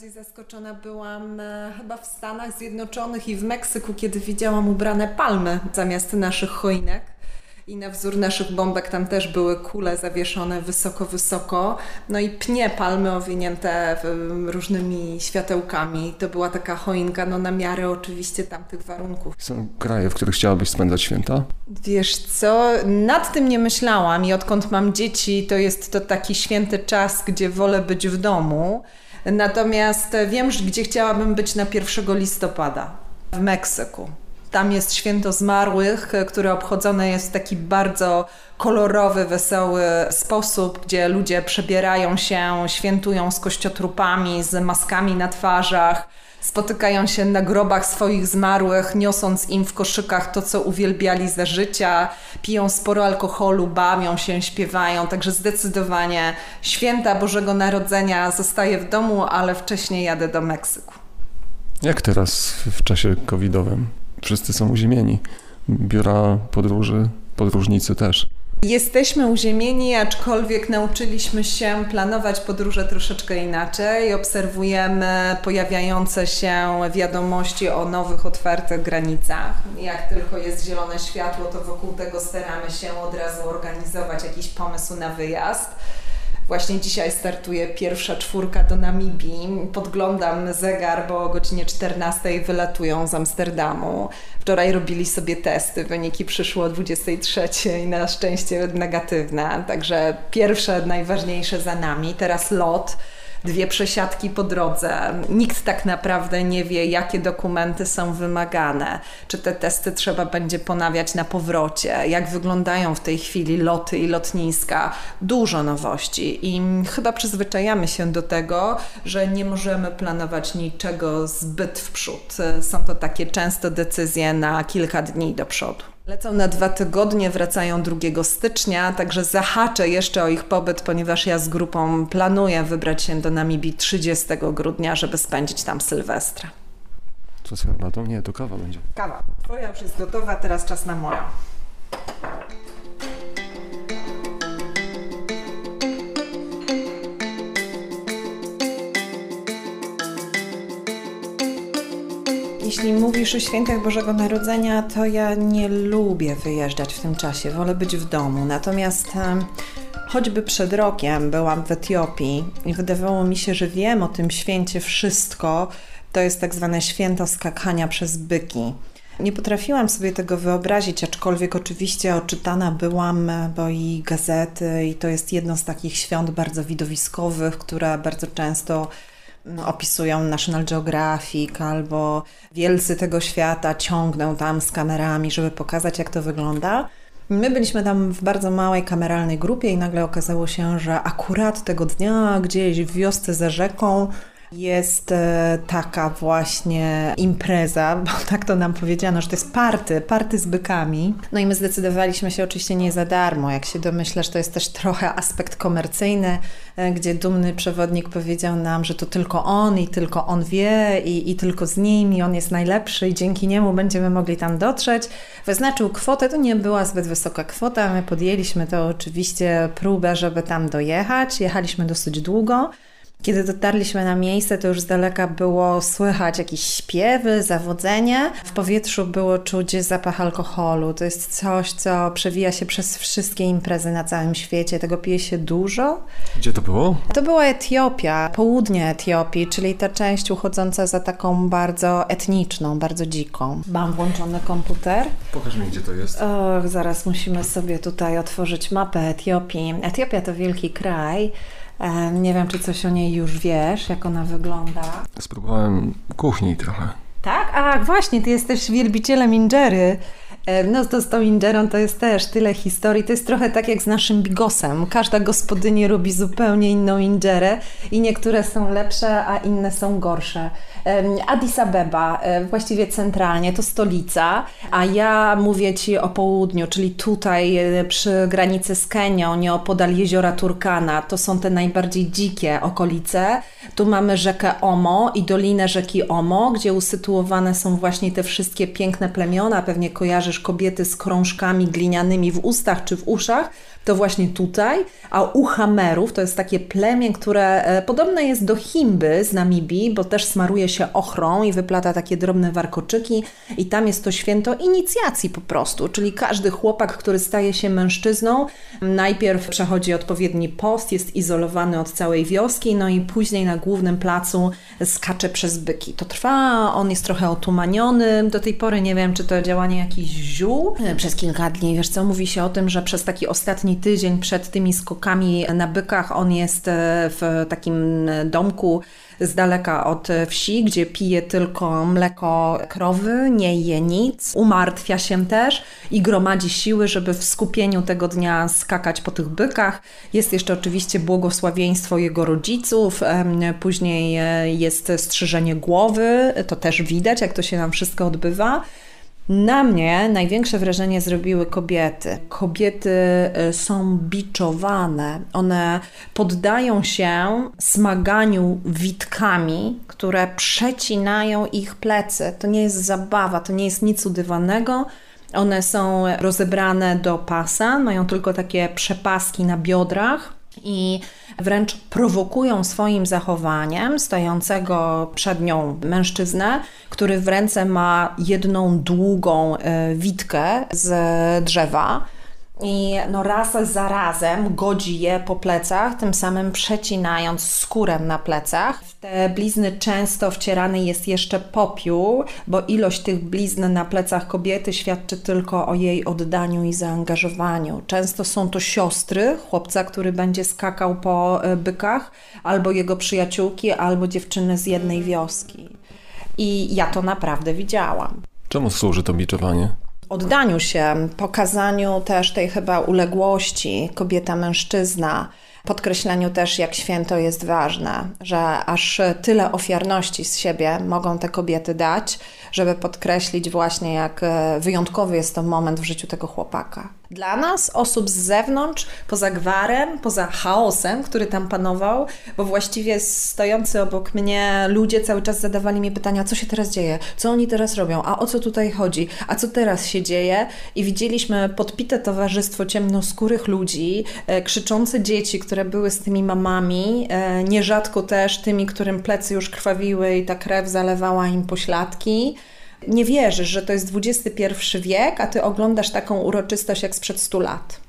Najbardziej zaskoczona byłam e, chyba w Stanach Zjednoczonych i w Meksyku, kiedy widziałam ubrane palmy zamiast naszych choinek. I na wzór naszych bombek tam też były kule zawieszone wysoko, wysoko. No i pnie palmy owinięte różnymi światełkami. To była taka choinka, no na miarę oczywiście tamtych warunków. Są kraje, w których chciałabyś spędzać święta? Wiesz co, nad tym nie myślałam i odkąd mam dzieci, to jest to taki święty czas, gdzie wolę być w domu. Natomiast wiem, gdzie chciałabym być na 1 listopada w Meksyku. Tam jest święto zmarłych, które obchodzone jest w taki bardzo kolorowy, wesoły sposób, gdzie ludzie przebierają się, świętują z kościotrupami, z maskami na twarzach spotykają się na grobach swoich zmarłych, niosąc im w koszykach to, co uwielbiali za życia, piją sporo alkoholu, bawią się, śpiewają. Także zdecydowanie święta Bożego Narodzenia zostaję w domu, ale wcześniej jadę do Meksyku. Jak teraz w czasie covidowym? Wszyscy są uziemieni. Biura podróży, podróżnicy też. Jesteśmy uziemieni, aczkolwiek nauczyliśmy się planować podróże troszeczkę inaczej. Obserwujemy pojawiające się wiadomości o nowych, otwartych granicach. Jak tylko jest zielone światło, to wokół tego staramy się od razu organizować jakiś pomysł na wyjazd. Właśnie dzisiaj startuje pierwsza czwórka do Namibii. Podglądam zegar, bo o godzinie 14 wylatują z Amsterdamu. Wczoraj robili sobie testy, wyniki przyszły o 23 i na szczęście negatywne. Także pierwsze, najważniejsze za nami. Teraz lot. Dwie przesiadki po drodze. Nikt tak naprawdę nie wie, jakie dokumenty są wymagane. Czy te testy trzeba będzie ponawiać na powrocie? Jak wyglądają w tej chwili loty i lotniska? Dużo nowości i chyba przyzwyczajamy się do tego, że nie możemy planować niczego zbyt w przód. Są to takie często decyzje na kilka dni do przodu. Lecą na dwa tygodnie, wracają 2 stycznia, także zahaczę jeszcze o ich pobyt, ponieważ ja z grupą planuję wybrać się do Namibii 30 grudnia, żeby spędzić tam Sylwestra. Co z herbatą? Nie, to kawa będzie. Kawa, twoja już jest gotowa, teraz czas na moją. Jeśli mówisz o świętach Bożego Narodzenia, to ja nie lubię wyjeżdżać w tym czasie, wolę być w domu. Natomiast choćby przed rokiem byłam w Etiopii i wydawało mi się, że wiem o tym święcie wszystko. To jest tak zwane święto skakania przez byki. Nie potrafiłam sobie tego wyobrazić, aczkolwiek oczywiście oczytana byłam, e, bo i gazety, i to jest jedno z takich świąt bardzo widowiskowych, które bardzo często opisują National Geographic albo wielcy tego świata ciągną tam z kamerami, żeby pokazać, jak to wygląda. My byliśmy tam w bardzo małej kameralnej grupie i nagle okazało się, że akurat tego dnia gdzieś w wiosce za rzeką jest e, taka właśnie impreza, bo tak to nam powiedziano, że to jest party, party z bykami. No i my zdecydowaliśmy się oczywiście nie za darmo. Jak się domyślasz, to jest też trochę aspekt komercyjny, e, gdzie dumny przewodnik powiedział nam, że to tylko on i tylko on wie i, i tylko z nim i on jest najlepszy i dzięki niemu będziemy mogli tam dotrzeć. Wyznaczył kwotę, to nie była zbyt wysoka kwota, my podjęliśmy to oczywiście próbę, żeby tam dojechać. Jechaliśmy dosyć długo. Kiedy dotarliśmy na miejsce, to już z daleka było słychać jakieś śpiewy, zawodzenie. W powietrzu było czuć zapach alkoholu. To jest coś, co przewija się przez wszystkie imprezy na całym świecie. Tego pije się dużo. Gdzie to było? To była Etiopia, południe Etiopii, czyli ta część uchodząca za taką bardzo etniczną, bardzo dziką. Mam włączony komputer. Pokaż mi, gdzie to jest. Och, zaraz musimy sobie tutaj otworzyć mapę Etiopii. Etiopia to wielki kraj. Nie wiem, czy coś o niej już wiesz, jak ona wygląda. Spróbowałem kuchni trochę. Tak? A właśnie, ty jesteś wielbicielem injery. No to z tą injerą to jest też tyle historii. To jest trochę tak jak z naszym bigosem. Każda gospodyni robi zupełnie inną injerę i niektóre są lepsze, a inne są gorsze. Addis Abeba, e, właściwie centralnie, to stolica, a ja mówię Ci o południu, czyli tutaj e, przy granicy z Kenią, nieopodal jeziora Turkana. To są te najbardziej dzikie okolice. Tu mamy rzekę Omo i dolinę rzeki Omo, gdzie usytuowane są właśnie te wszystkie piękne plemiona. Pewnie kojarzysz kobiety z krążkami glinianymi w ustach czy w uszach. To właśnie tutaj, a u Hamerów to jest takie plemię, które e, podobne jest do Himby z Namibii, bo też smaruje się ochrą i wyplata takie drobne warkoczyki i tam jest to święto inicjacji po prostu, czyli każdy chłopak, który staje się mężczyzną, najpierw przechodzi odpowiedni post, jest izolowany od całej wioski, no i później na głównym placu skacze przez byki. To trwa, on jest trochę otumaniony, do tej pory nie wiem, czy to działanie jakichś ziół. Przez kilka dni, wiesz co, mówi się o tym, że przez taki ostatni tydzień przed tymi skokami na bykach on jest e, w takim domku z daleka od wsi, gdzie pije tylko mleko krowy, nie je nic, umartwia się też i gromadzi siły, żeby w skupieniu tego dnia skakać po tych bykach. Jest jeszcze oczywiście błogosławieństwo jego rodziców, później e, jest strzyżenie głowy, to też widać, jak to się nam wszystko odbywa. Na mnie największe wrażenie zrobiły kobiety. Kobiety y, są biczowane, one poddają się smaganiu witkami, które przecinają ich plecy. To nie jest zabawa, to nie jest nic udywanego. One są rozebrane do pasa, mają tylko takie przepaski na biodrach i wręcz prowokują swoim zachowaniem stojącego przed nią mężczyznę, który w ręce ma jedną długą e, witkę z drzewa i no raz za razem godzi je po plecach, tym samym przecinając skórę na plecach. W te blizny często wcierany jest jeszcze popiół, bo ilość tych blizn na plecach kobiety świadczy tylko o jej oddaniu i zaangażowaniu. Często są to siostry chłopca, który będzie skakał po e, bykach, albo jego przyjaciółki, albo dziewczyny z jednej wioski. I ja to naprawdę widziałam. Czemu służy to biczowanie? Oddaniu się, pokazaniu też tej chyba uległości kobieta-mężczyzna, podkreśleniu też, jak święto jest ważne, że aż tyle ofiarności z siebie mogą te kobiety dać, żeby podkreślić właśnie, jak wyjątkowy jest to moment w życiu tego chłopaka. Dla nas, osób z zewnątrz, poza gwarem, poza chaosem, który tam panował, bo właściwie stojący obok mnie ludzie cały czas zadawali mi pytania, co się teraz dzieje, co oni teraz robią, a o co tutaj chodzi, a co teraz się dzieje. I widzieliśmy podpite towarzystwo ciemnoskórych ludzi, e, krzyczące dzieci, które były z tymi mamami, e, nierzadko też tymi, którym plecy już krwawiły i ta krew zalewała im pośladki nie wierzysz, że to jest XXI wiek, a ty oglądasz taką uroczystość jak sprzed 100 lat.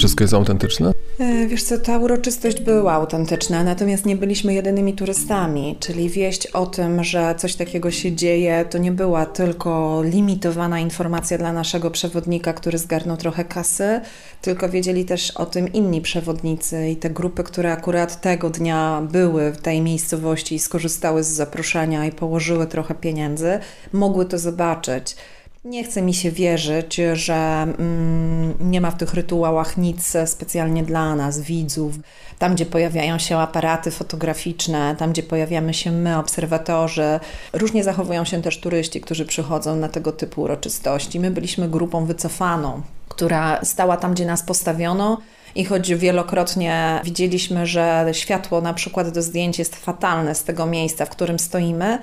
Wszystko jest autentyczne? E, wiesz co, ta uroczystość była autentyczna, natomiast nie byliśmy jedynymi turystami, czyli wieść o tym, że coś takiego się dzieje, to nie była tylko limitowana informacja dla naszego przewodnika, który zgarnął trochę kasy, tylko wiedzieli też o tym inni przewodnicy i te grupy, które akurat tego dnia były w tej miejscowości i skorzystały z zaproszenia i położyły trochę pieniędzy, mogły to zobaczyć. Nie chce mi się wierzyć, że mm, nie ma w tych rytuałach nic specjalnie dla nas, widzów. Tam, gdzie pojawiają się aparaty fotograficzne, tam, gdzie pojawiamy się my, obserwatorzy, różnie zachowują się też turyści, którzy przychodzą na tego typu uroczystości. My byliśmy grupą wycofaną, która stała tam, gdzie nas postawiono. I choć wielokrotnie widzieliśmy, że światło na przykład do zdjęć jest fatalne z tego miejsca, w którym stoimy,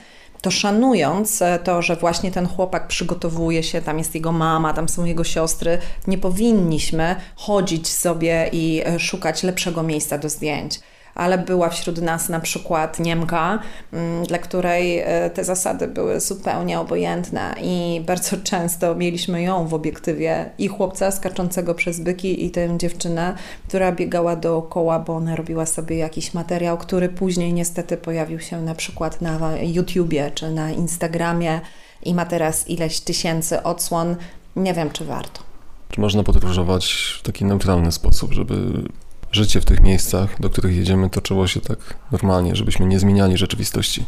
to szanując e, to, że właśnie ten chłopak przygotowuje się, tam jest jego mama, tam są jego siostry, nie powinniśmy chodzić sobie i e, szukać lepszego miejsca do zdjęć ale była wśród nas na przykład Niemka, mm, dla której e, te zasady były zupełnie obojętne i bardzo często mieliśmy ją w obiektywie i chłopca skaczącego przez byki i tę dziewczynę, która biegała dookoła, bo ona robiła sobie jakiś materiał, który później niestety pojawił się na przykład na YouTubie czy na Instagramie i ma teraz ileś tysięcy odsłon. Nie wiem, czy warto. Czy można podróżować w taki neutralny sposób, żeby życie w tych miejscach, do których jedziemy, toczyło się tak normalnie, żebyśmy nie zmieniali rzeczywistości.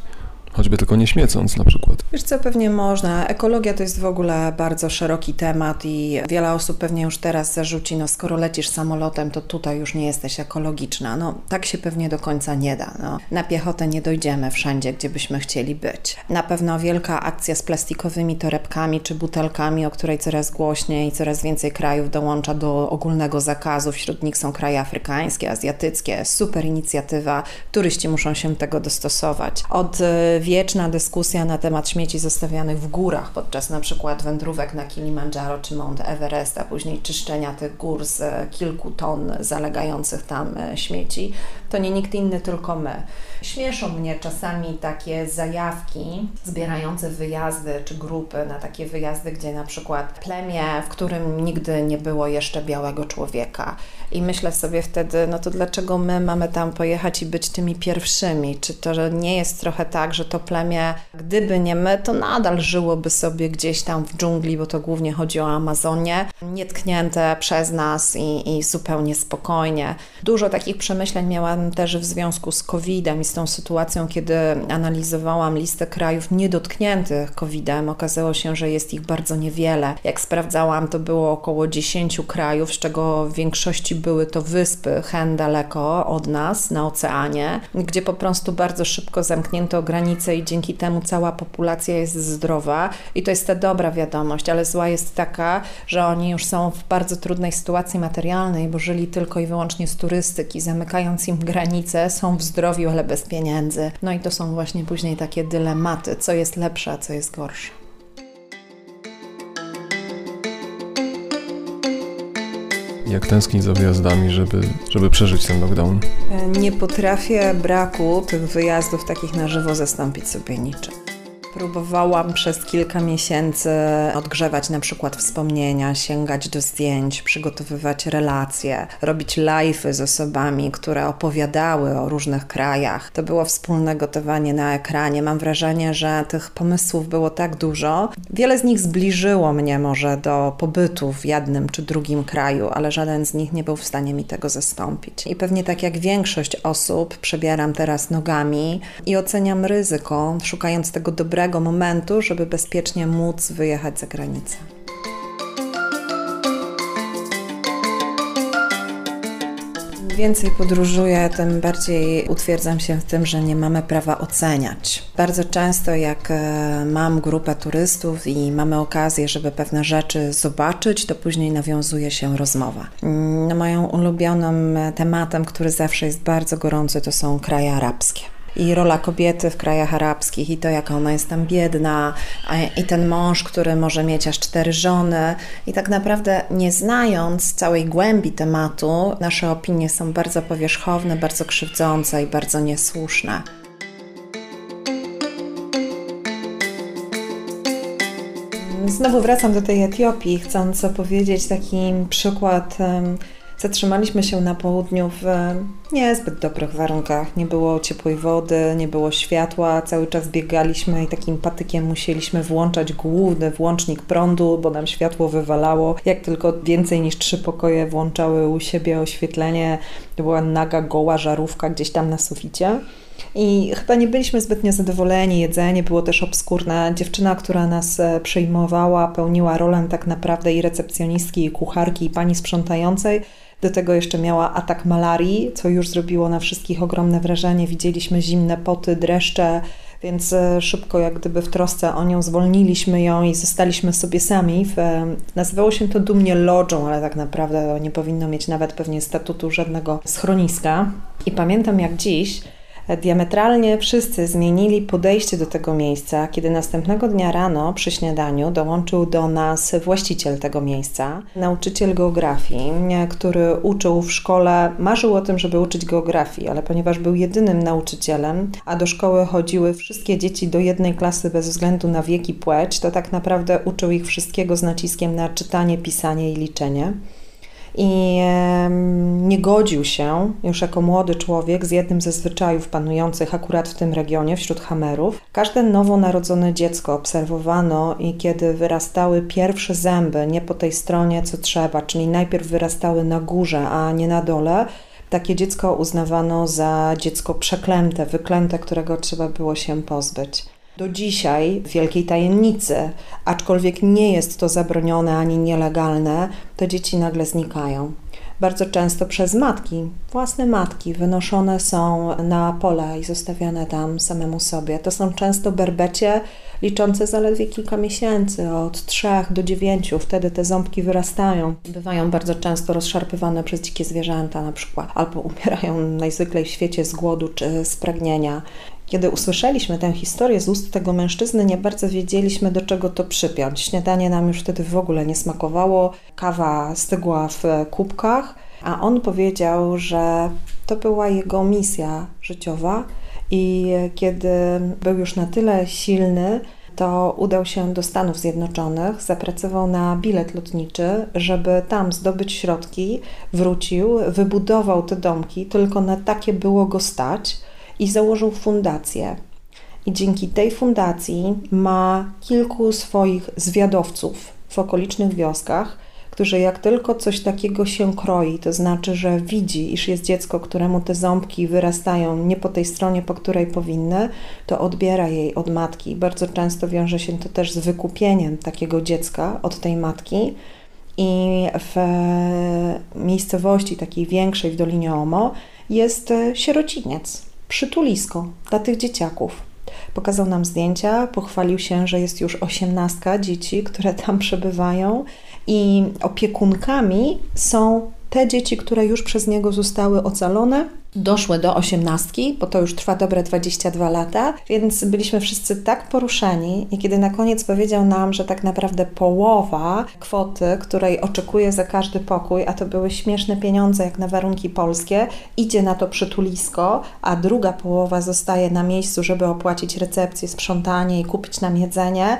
Choćby tylko nie śmiecąc na przykład. Wiesz co, pewnie można. Ekologia to jest w ogóle bardzo szeroki temat i wiele osób pewnie już teraz zarzuci, no skoro lecisz samolotem, to tutaj już nie jesteś ekologiczna. No tak się pewnie do końca nie da. No, na piechotę nie dojdziemy wszędzie, gdzie byśmy chcieli być. Na pewno wielka akcja z plastikowymi torebkami czy butelkami, o której coraz głośniej coraz więcej krajów dołącza do ogólnego zakazu. Wśród nich są kraje afrykańskie, azjatyckie. Super inicjatywa. Turyści muszą się tego dostosować. Od wieczna dyskusja na temat śmieci zostawianych w górach podczas na przykład wędrówek na Kilimandżaro czy Mount Everest, a później czyszczenia tych gór z kilku ton zalegających tam śmieci, to nie nikt inny, tylko my. Śmieszą mnie czasami takie zajawki zbierające wyjazdy czy grupy na takie wyjazdy, gdzie na przykład plemię, w którym nigdy nie było jeszcze białego człowieka. I myślę sobie wtedy, no to dlaczego my mamy tam pojechać i być tymi pierwszymi? Czy to nie jest trochę tak, że to plemię, gdyby nie my, to nadal żyłoby sobie gdzieś tam w dżungli, bo to głównie chodzi o Amazonię, nietknięte przez nas i, i zupełnie spokojnie. Dużo takich przemyśleń miałam też w związku z COVID-em i z tą sytuacją, kiedy analizowałam listę krajów niedotkniętych COVID-em. Okazało się, że jest ich bardzo niewiele. Jak sprawdzałam, to było około 10 krajów, z czego w większości były to wyspy hen daleko od nas, na oceanie, gdzie po prostu bardzo szybko zamknięto granice i dzięki temu cała populacja jest zdrowa. I to jest ta dobra wiadomość, ale zła jest taka, że oni już są w bardzo trudnej sytuacji materialnej, bo żyli tylko i wyłącznie z turystyki, zamykając im granice, są w zdrowiu, ale bez pieniędzy. No i to są właśnie później takie dylematy, co jest lepsze, a co jest gorsze. Jak tęsknić za wyjazdami, żeby, żeby przeżyć ten lockdown? Nie potrafię braku tych wyjazdów takich na żywo zastąpić sobie niczym. Próbowałam przez kilka miesięcy odgrzewać na przykład wspomnienia, sięgać do zdjęć, przygotowywać relacje, robić live'y z osobami, które opowiadały o różnych krajach. To było wspólne gotowanie na ekranie. Mam wrażenie, że tych pomysłów było tak dużo. Wiele z nich zbliżyło mnie może do pobytu w jednym czy drugim kraju, ale żaden z nich nie był w stanie mi tego zastąpić. I pewnie tak jak większość osób przebieram teraz nogami i oceniam ryzyko, szukając tego dobrego dobrego momentu, żeby bezpiecznie móc wyjechać za granicę. więcej podróżuję, tym bardziej utwierdzam się w tym, że nie mamy prawa oceniać. Bardzo często, jak e, mam grupę turystów i mamy okazję, żeby pewne rzeczy zobaczyć, to później nawiązuje się rozmowa. Mm, moją ulubionym tematem, który zawsze jest bardzo gorący, to są kraje arabskie i rola kobiety w krajach arabskich i to, jaka ona jest tam biedna, i ten mąż, który może mieć aż cztery żony. I tak naprawdę, nie znając całej głębi tematu, nasze opinie są bardzo powierzchowne, bardzo krzywdzące i bardzo niesłuszne. Znowu wracam do tej Etiopii, chcąc opowiedzieć taki przykład Zatrzymaliśmy się na południu w niezbyt dobrych warunkach. Nie było ciepłej wody, nie było światła, cały czas biegaliśmy i takim patykiem musieliśmy włączać główny włącznik prądu, bo nam światło wywalało. Jak tylko więcej niż trzy pokoje włączały u siebie oświetlenie, to była naga, goła żarówka gdzieś tam na suficie. I chyba nie byliśmy zbytnio zadowoleni. Jedzenie było też obskurne. Dziewczyna, która nas e, przyjmowała, pełniła rolę tak naprawdę i recepcjonistki, i kucharki, i pani sprzątającej do tego jeszcze miała atak malarii, co już zrobiło na wszystkich ogromne wrażenie. Widzieliśmy zimne poty, dreszcze, więc e, szybko, jak gdyby w trosce o nią zwolniliśmy ją i zostaliśmy sobie sami. W, e, nazywało się to dumnie lodżą, ale tak naprawdę nie powinno mieć nawet pewnie statutu żadnego schroniska. I pamiętam jak dziś, Diametralnie wszyscy zmienili podejście do tego miejsca, kiedy następnego dnia rano przy śniadaniu dołączył do nas właściciel tego miejsca, nauczyciel geografii, który uczył w szkole, marzył o tym, żeby uczyć geografii, ale ponieważ był jedynym nauczycielem, a do szkoły chodziły wszystkie dzieci do jednej klasy bez względu na wiek i płeć, to tak naprawdę uczył ich wszystkiego z naciskiem na czytanie, pisanie i liczenie i nie godził się już jako młody człowiek z jednym ze zwyczajów panujących akurat w tym regionie wśród Hamerów. Każde nowonarodzone dziecko obserwowano i kiedy wyrastały pierwsze zęby, nie po tej stronie co trzeba, czyli najpierw wyrastały na górze, a nie na dole, takie dziecko uznawano za dziecko przeklęte, wyklęte, którego trzeba było się pozbyć do dzisiaj wielkiej tajemnicy, aczkolwiek nie jest to zabronione ani nielegalne, te dzieci nagle znikają. Bardzo często przez matki, własne matki, wynoszone są na pole i zostawiane tam samemu sobie. To są często berbecie liczące zaledwie kilka miesięcy, od 3 do 9, wtedy te ząbki wyrastają. Bywają bardzo często rozszarpywane przez dzikie zwierzęta na przykład, albo umierają najzwyklej w świecie z głodu czy z pragnienia. Kiedy usłyszeliśmy tę historię z ust tego mężczyzny, nie bardzo wiedzieliśmy, do czego to przypiąć. Śniadanie nam już wtedy w ogóle nie smakowało, kawa stygła w kubkach, a on powiedział, że to była jego misja życiowa i kiedy był już na tyle silny, to udał się do Stanów Zjednoczonych, zapracował na bilet lotniczy, żeby tam zdobyć środki, wrócił, wybudował te domki, tylko na takie było go stać i założył fundację. I dzięki tej fundacji ma kilku swoich zwiadowców w okolicznych wioskach, którzy jak tylko coś takiego się kroi, to znaczy, że widzi, iż jest dziecko, któremu te ząbki wyrastają nie po tej stronie, po której powinny, to odbiera jej od matki. Bardzo często wiąże się to też z wykupieniem takiego dziecka od tej matki. I w miejscowości takiej większej w Dolinie Omo jest sierociniec, przytulisko dla tych dzieciaków. Pokazał nam zdjęcia, pochwalił się, że jest już osiemnastka dzieci, które tam przebywają i opiekunkami są te dzieci, które już przez niego zostały ocalone, doszły do osiemnastki, bo to już trwa dobre 22 lata, więc byliśmy wszyscy tak poruszeni i kiedy na koniec powiedział nam, że tak naprawdę połowa kwoty, której oczekuje za każdy pokój, a to były śmieszne pieniądze jak na warunki polskie, idzie na to przytulisko, a druga połowa zostaje na miejscu, żeby opłacić recepcję, sprzątanie i kupić nam jedzenie,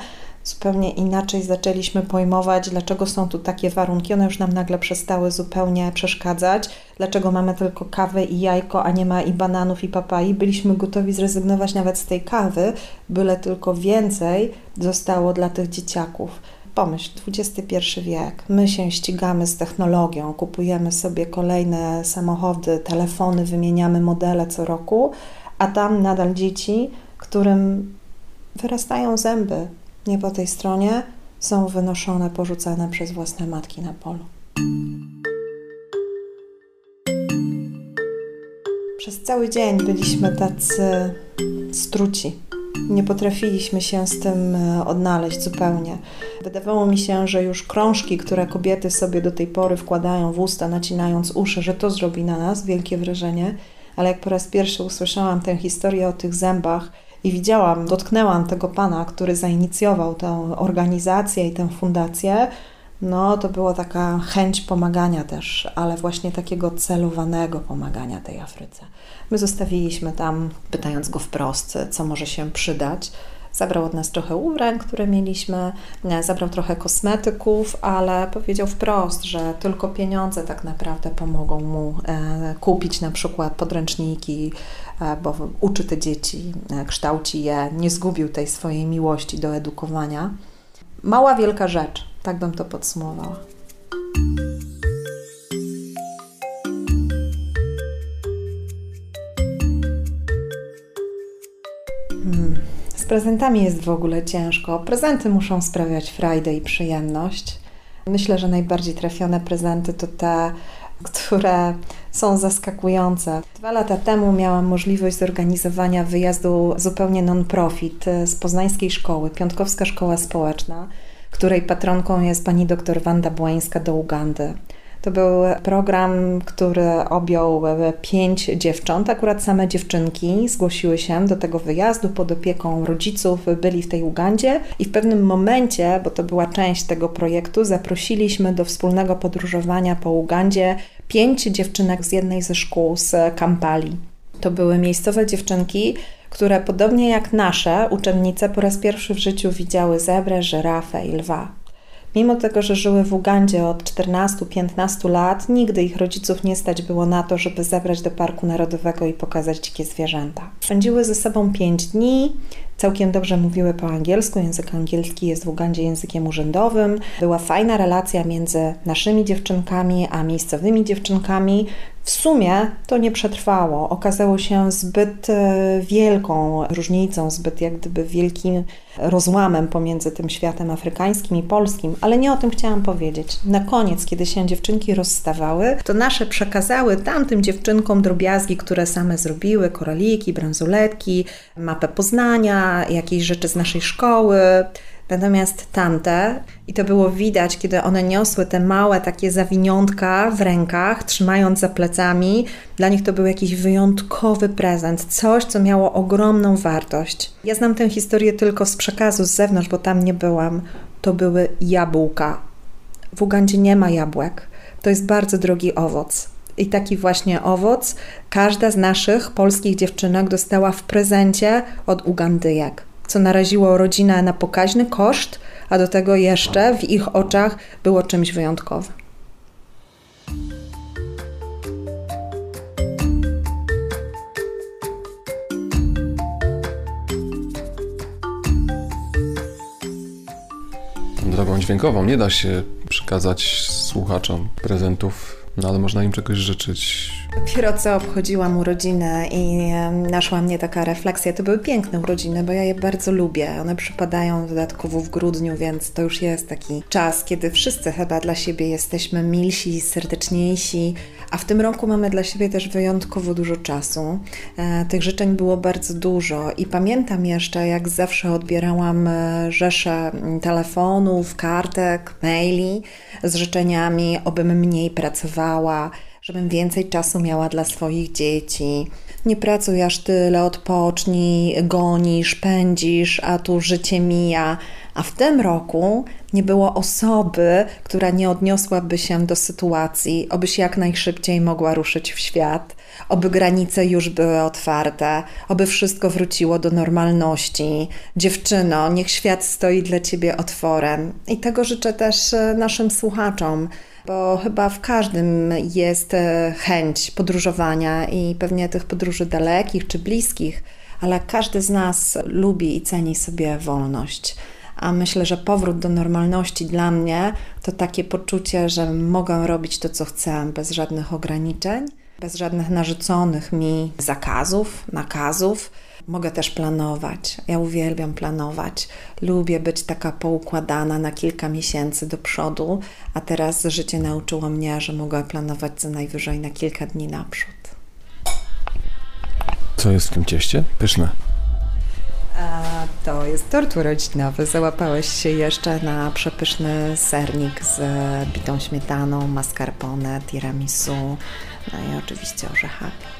zupełnie inaczej zaczęliśmy pojmować, dlaczego są tu takie warunki. One już nam nagle przestały zupełnie przeszkadzać. Dlaczego mamy tylko kawę i jajko, a nie ma i bananów, i papai. Byliśmy gotowi zrezygnować nawet z tej kawy, byle tylko więcej zostało dla tych dzieciaków. Pomyśl, XXI wiek, my się ścigamy z technologią, kupujemy sobie kolejne samochody, telefony, wymieniamy modele co roku, a tam nadal dzieci, którym wyrastają zęby, nie po tej stronie są wynoszone, porzucane przez własne matki na polu. Przez cały dzień byliśmy tacy struci. Nie potrafiliśmy się z tym e, odnaleźć zupełnie. Wydawało mi się, że już krążki, które kobiety sobie do tej pory wkładają w usta, nacinając uszy, że to zrobi na nas wielkie wrażenie, ale jak po raz pierwszy usłyszałam tę historię o tych zębach, i widziałam, dotknęłam tego pana, który zainicjował tę organizację i tę fundację, no to była taka chęć pomagania też, ale właśnie takiego celowanego pomagania tej Afryce. My zostawiliśmy tam, pytając go wprost, co może się przydać. Zabrał od nas trochę ubrań, które mieliśmy, zabrał trochę kosmetyków, ale powiedział wprost, że tylko pieniądze tak naprawdę pomogą mu e, kupić na przykład podręczniki, e, bo uczy te dzieci, e, kształci je, nie zgubił tej swojej miłości do edukowania. Mała, wielka rzecz, tak bym to podsumowała. Prezentami jest w ogóle ciężko. Prezenty muszą sprawiać frajdę i przyjemność. Myślę, że najbardziej trafione prezenty to te, które są zaskakujące. Dwa lata temu miałam możliwość zorganizowania wyjazdu zupełnie non-profit z poznańskiej szkoły, Piątkowska Szkoła Społeczna, której patronką jest pani doktor Wanda Błańska do Ugandy. To był program, który objął pięć dziewcząt, akurat same dziewczynki zgłosiły się do tego wyjazdu pod opieką rodziców, byli w tej Ugandzie i w pewnym momencie, bo to była część tego projektu, zaprosiliśmy do wspólnego podróżowania po Ugandzie pięć dziewczynek z jednej ze szkół z Kampali. To były miejscowe dziewczynki, które podobnie jak nasze uczennice po raz pierwszy w życiu widziały zebrę, żyrafę i lwa. Mimo tego, że żyły w Ugandzie od 14-15 lat, nigdy ich rodziców nie stać było na to, żeby zabrać do Parku Narodowego i pokazać dzikie zwierzęta. Spędziły ze sobą 5 dni, całkiem dobrze mówiły po angielsku, język angielski jest w Ugandzie językiem urzędowym. Była fajna relacja między naszymi dziewczynkami a miejscowymi dziewczynkami. W sumie to nie przetrwało. Okazało się zbyt e, wielką różnicą, zbyt jak gdyby wielkim rozłamem pomiędzy tym światem afrykańskim i polskim, ale nie o tym chciałam powiedzieć. Na koniec, kiedy się dziewczynki rozstawały, to nasze przekazały tamtym dziewczynkom drobiazgi, które same zrobiły, koraliki, bransoletki, mapę Poznania, jakieś rzeczy z naszej szkoły. Natomiast tamte, i to było widać, kiedy one niosły te małe takie zawiniątka w rękach, trzymając za plecami, dla nich to był jakiś wyjątkowy prezent, coś, co miało ogromną wartość. Ja znam tę historię tylko z przekazu z zewnątrz, bo tam nie byłam. To były jabłka. W Ugandzie nie ma jabłek. To jest bardzo drogi owoc. I taki właśnie owoc każda z naszych polskich dziewczynek dostała w prezencie od Ugandyjek, co naraziło rodzinę na pokaźny koszt, a do tego jeszcze w ich oczach było czymś wyjątkowym. Drogą dźwiękową nie da się przekazać słuchaczom prezentów no ale można im czegoś życzyć. Dopiero co obchodziłam urodziny i naszła mnie taka refleksja. To były piękne urodziny, bo ja je bardzo lubię. One przypadają dodatkowo w grudniu, więc to już jest taki czas, kiedy wszyscy chyba dla siebie jesteśmy milsi, serdeczniejsi, a w tym roku mamy dla siebie też wyjątkowo dużo czasu. E, tych życzeń było bardzo dużo i pamiętam jeszcze, jak zawsze odbierałam e, rzesze telefonów, kartek, maili z życzeniami, obym mniej pracowała, żebym więcej czasu miała dla swoich dzieci. Nie pracuj aż tyle, odpocznij, gonisz, pędzisz, a tu życie mija. A w tym roku nie było osoby, która nie odniosłaby się do sytuacji, obyś jak najszybciej mogła ruszyć w świat, oby granice już były otwarte, oby wszystko wróciło do normalności. Dziewczyno, niech świat stoi dla ciebie otworem. I tego życzę też e, naszym słuchaczom bo chyba w każdym jest e, chęć podróżowania i pewnie tych podróży dalekich czy bliskich, ale każdy z nas lubi i ceni sobie wolność. A myślę, że powrót do normalności dla mnie to takie poczucie, że mogę robić to, co chcę, bez żadnych ograniczeń, bez żadnych narzuconych mi zakazów, nakazów Mogę też planować. Ja uwielbiam planować. Lubię być taka poukładana na kilka miesięcy do przodu, a teraz życie nauczyło mnie, że mogę planować co najwyżej na kilka dni naprzód. Co jest w tym cieście? Pyszne. A to jest tort urodzinowy. Załapałeś się jeszcze na przepyszny sernik z bitą śmietaną, mascarpone, tiramisu, no i oczywiście orzechami.